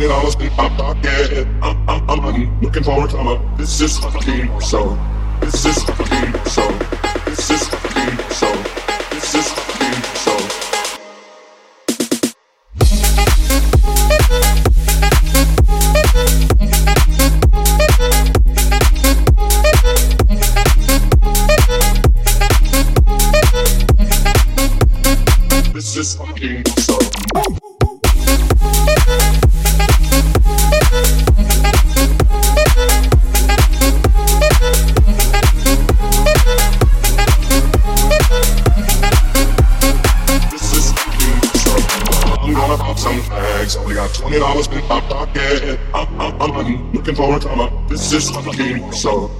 hundred dollars my pocket. I'm, I'm, I'm looking forward to my. This is fucking so. This is fucking so. this game, so.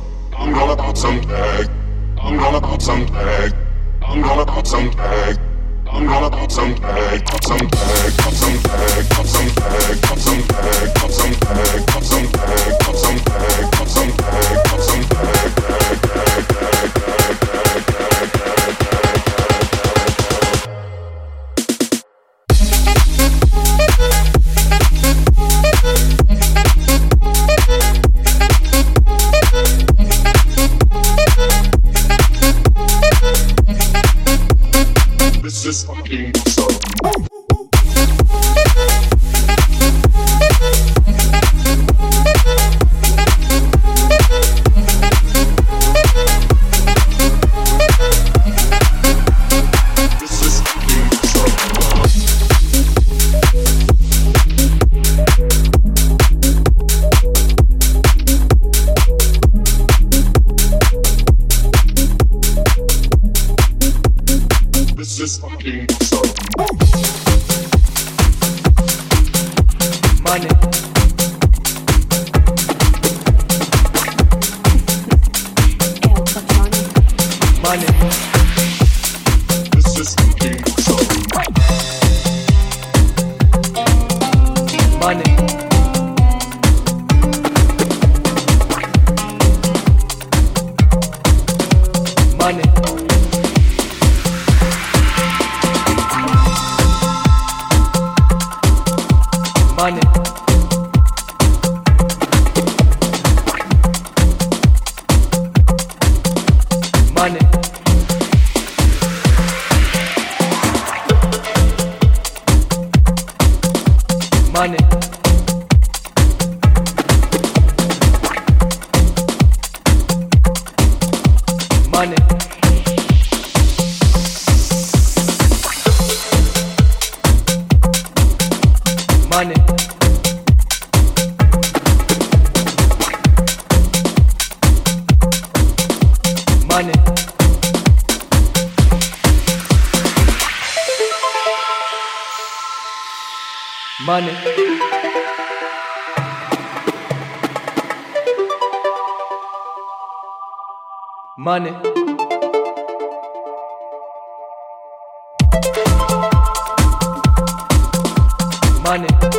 मन मन मन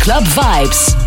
Club Vibes.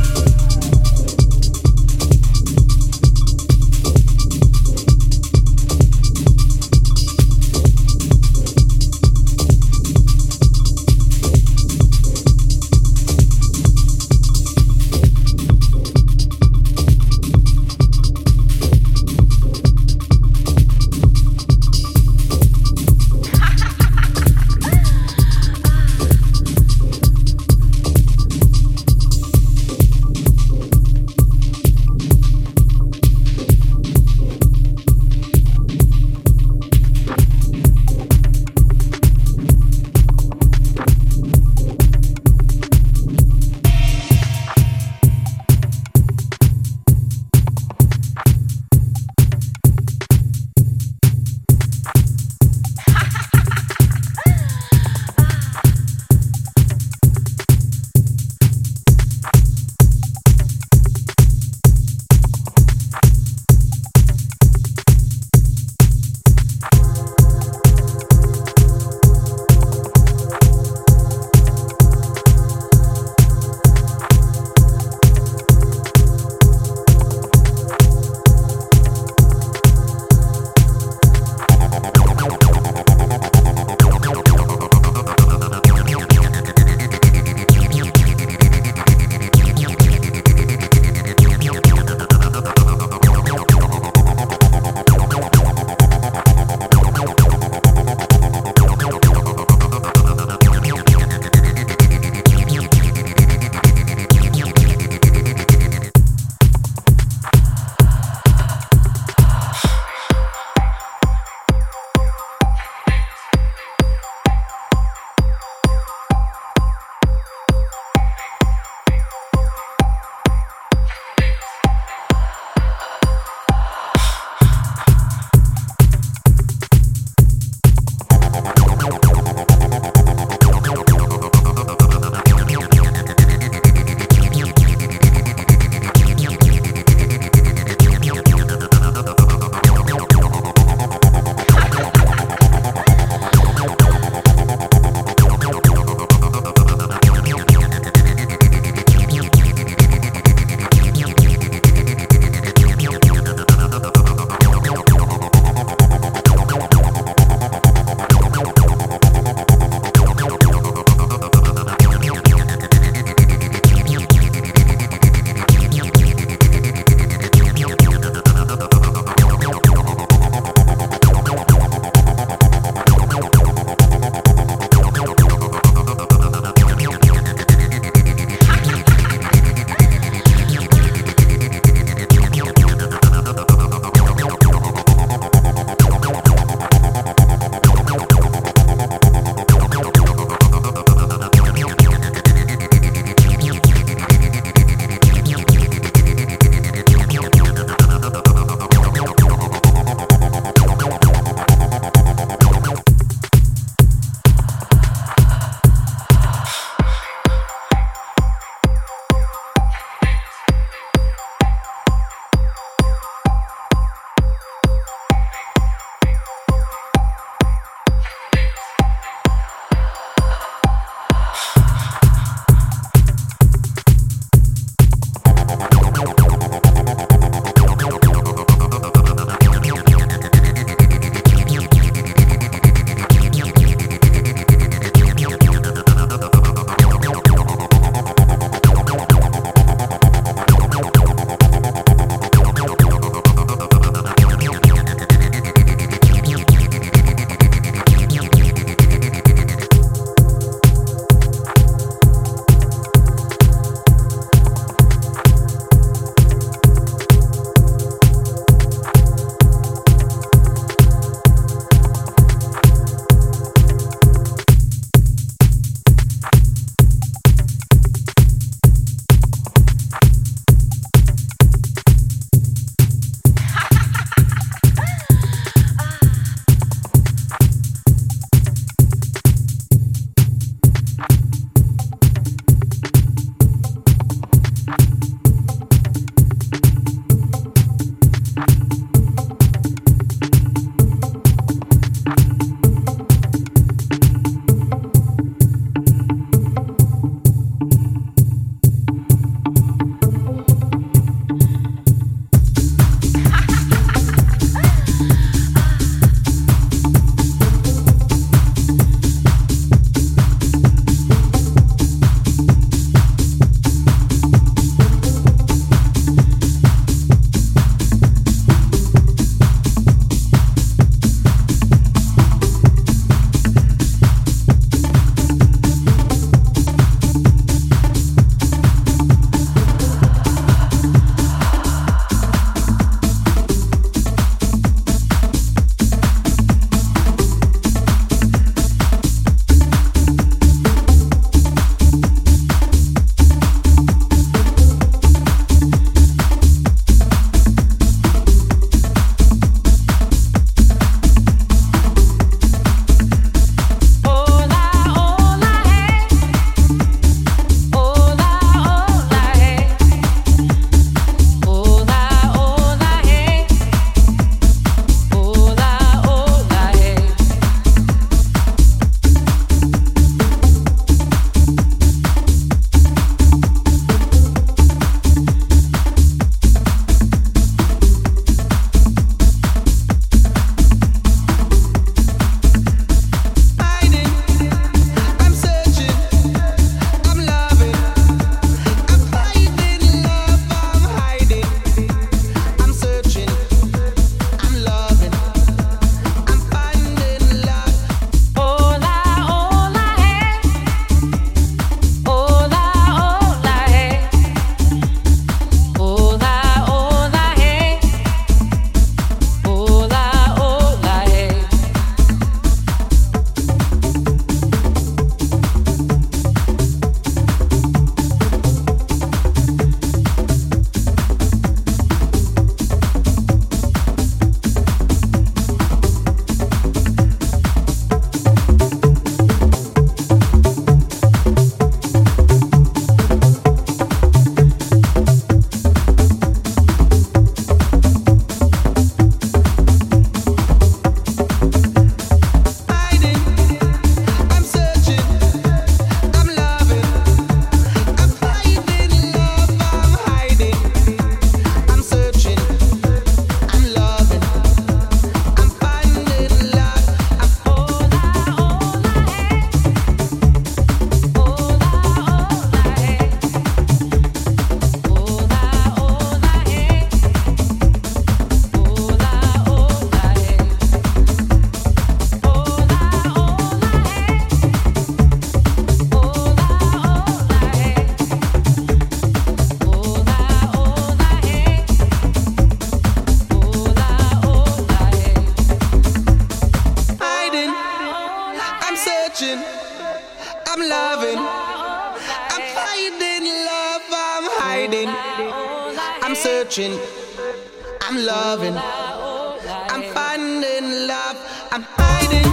Hiding,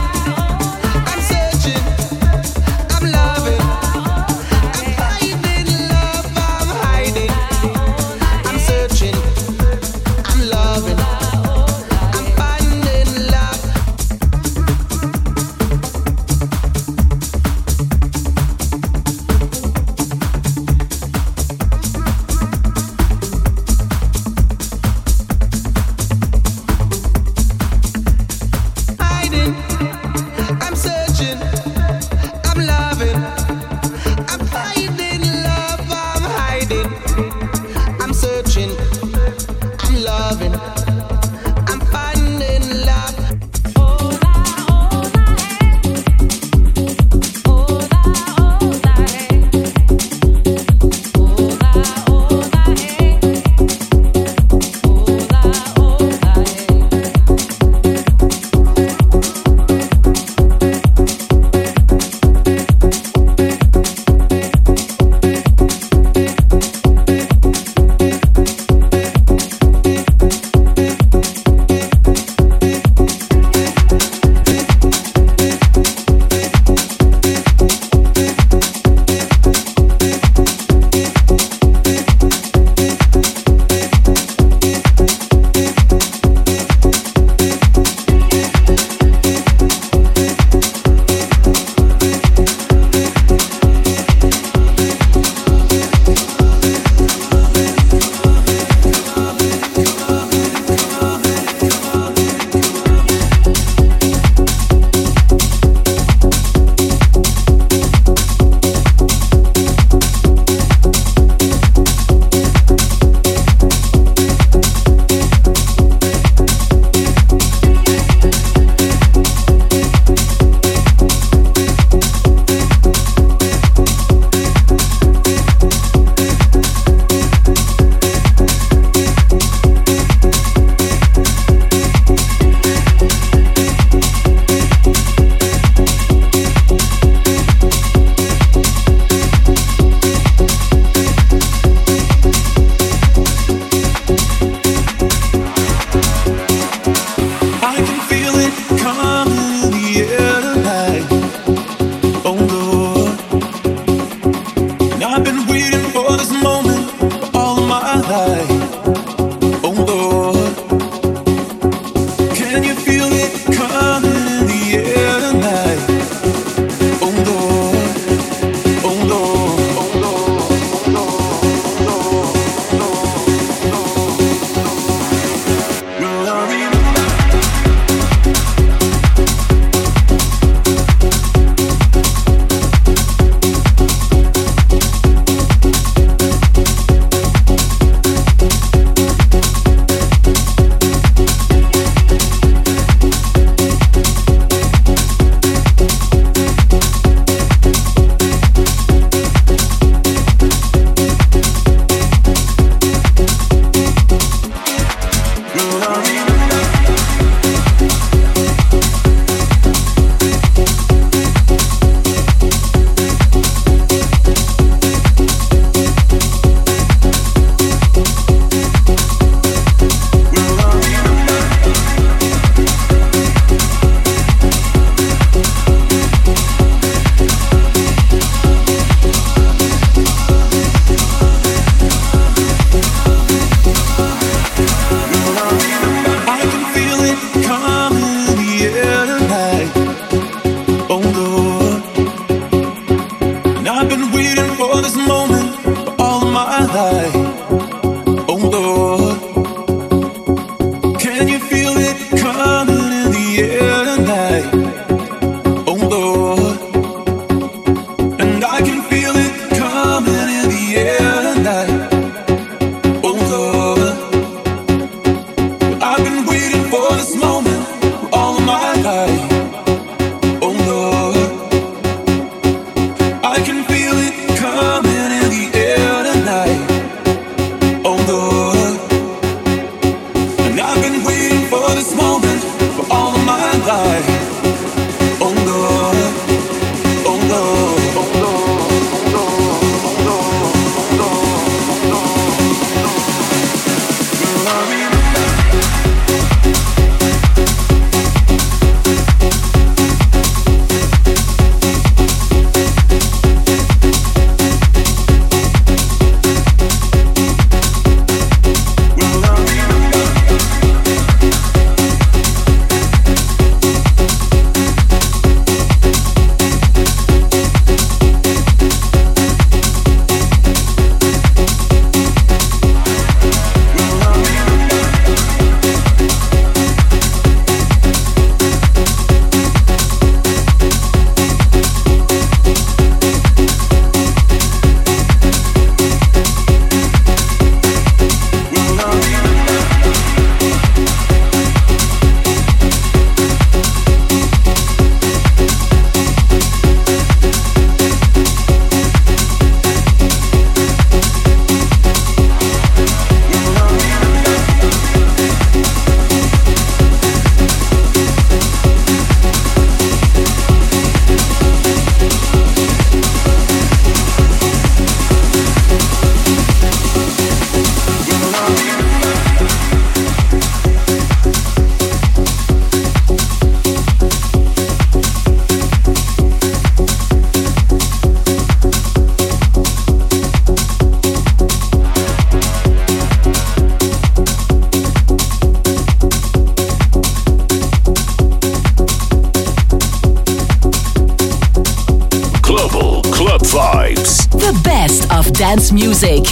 music.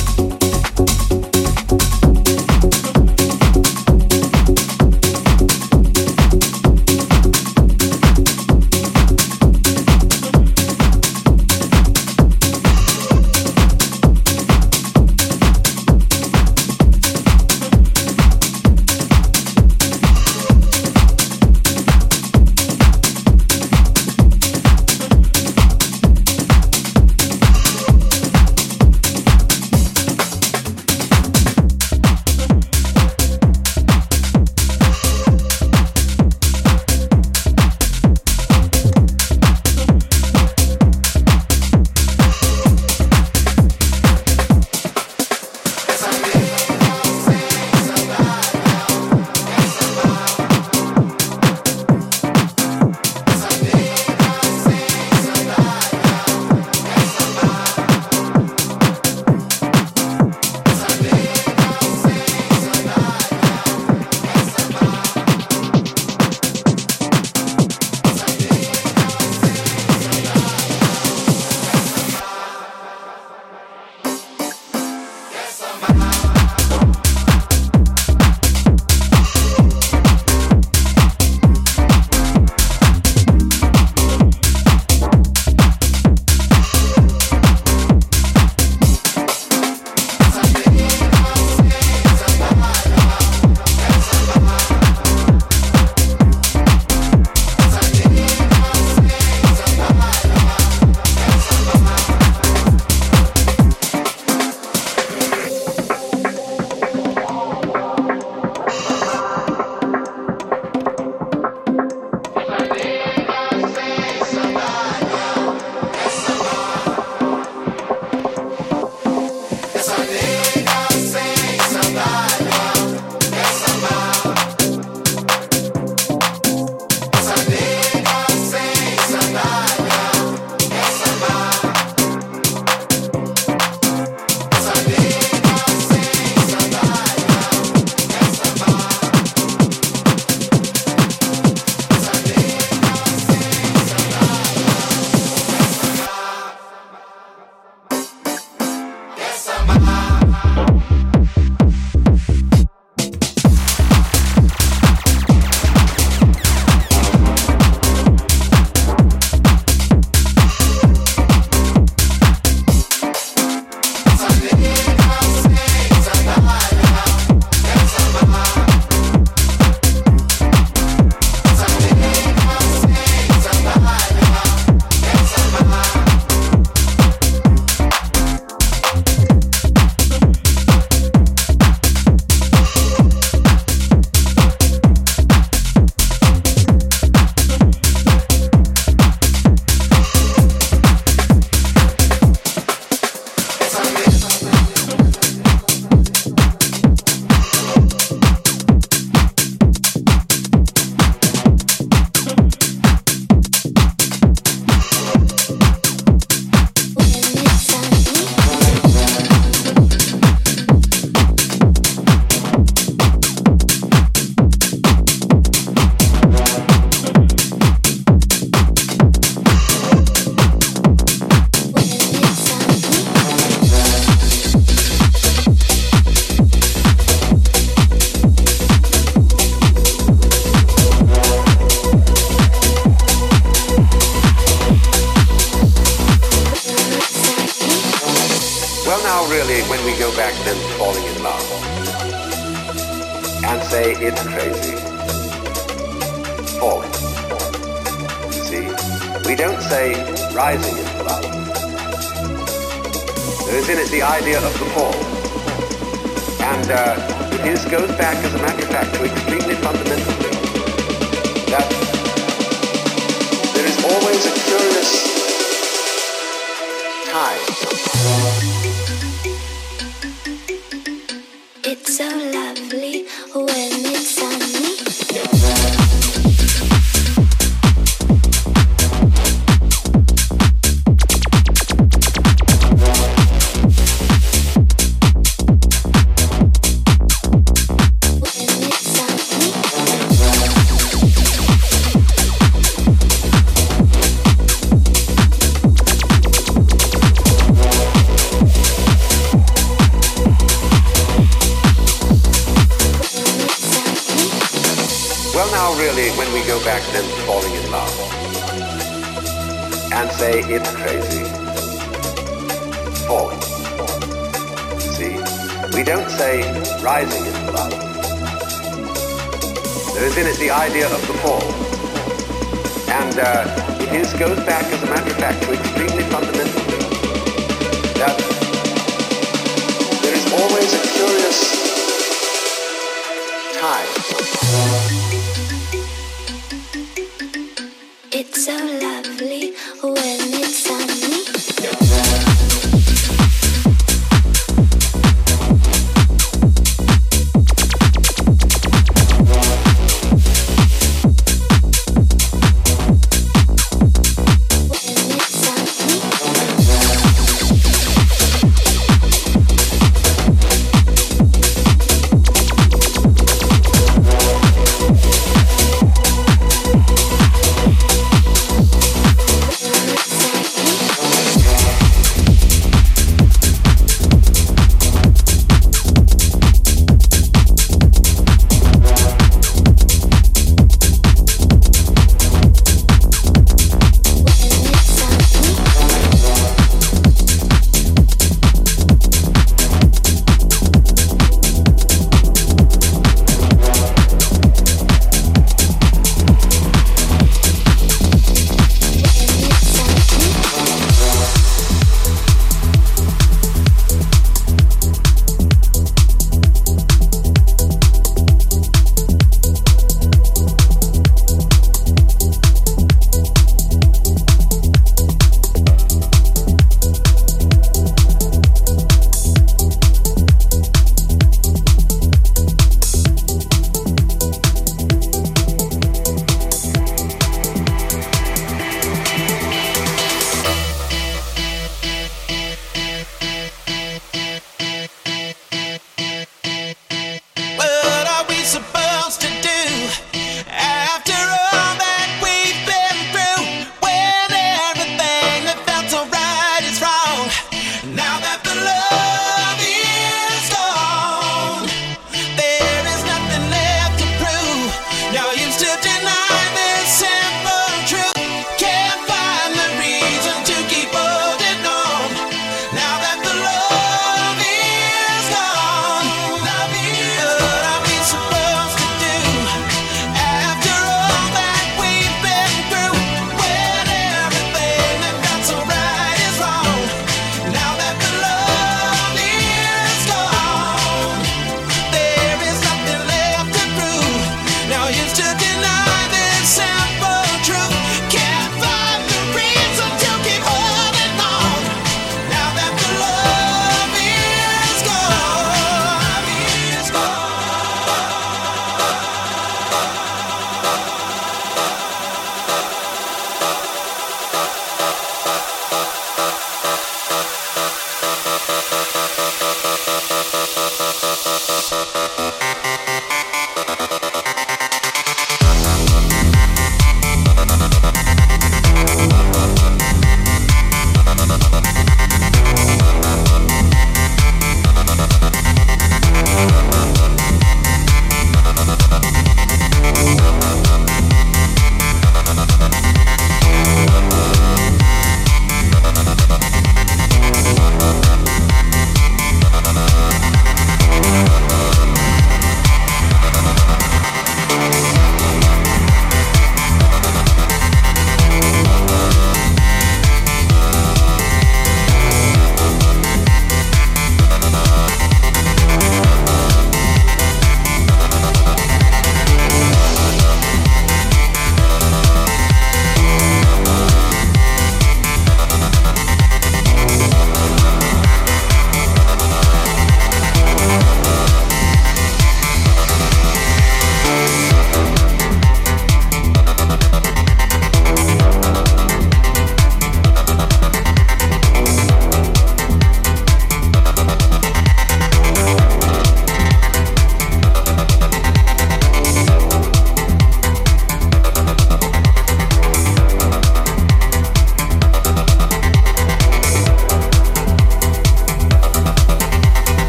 It's so lovely when it's sunny.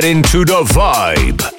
Get into the vibe.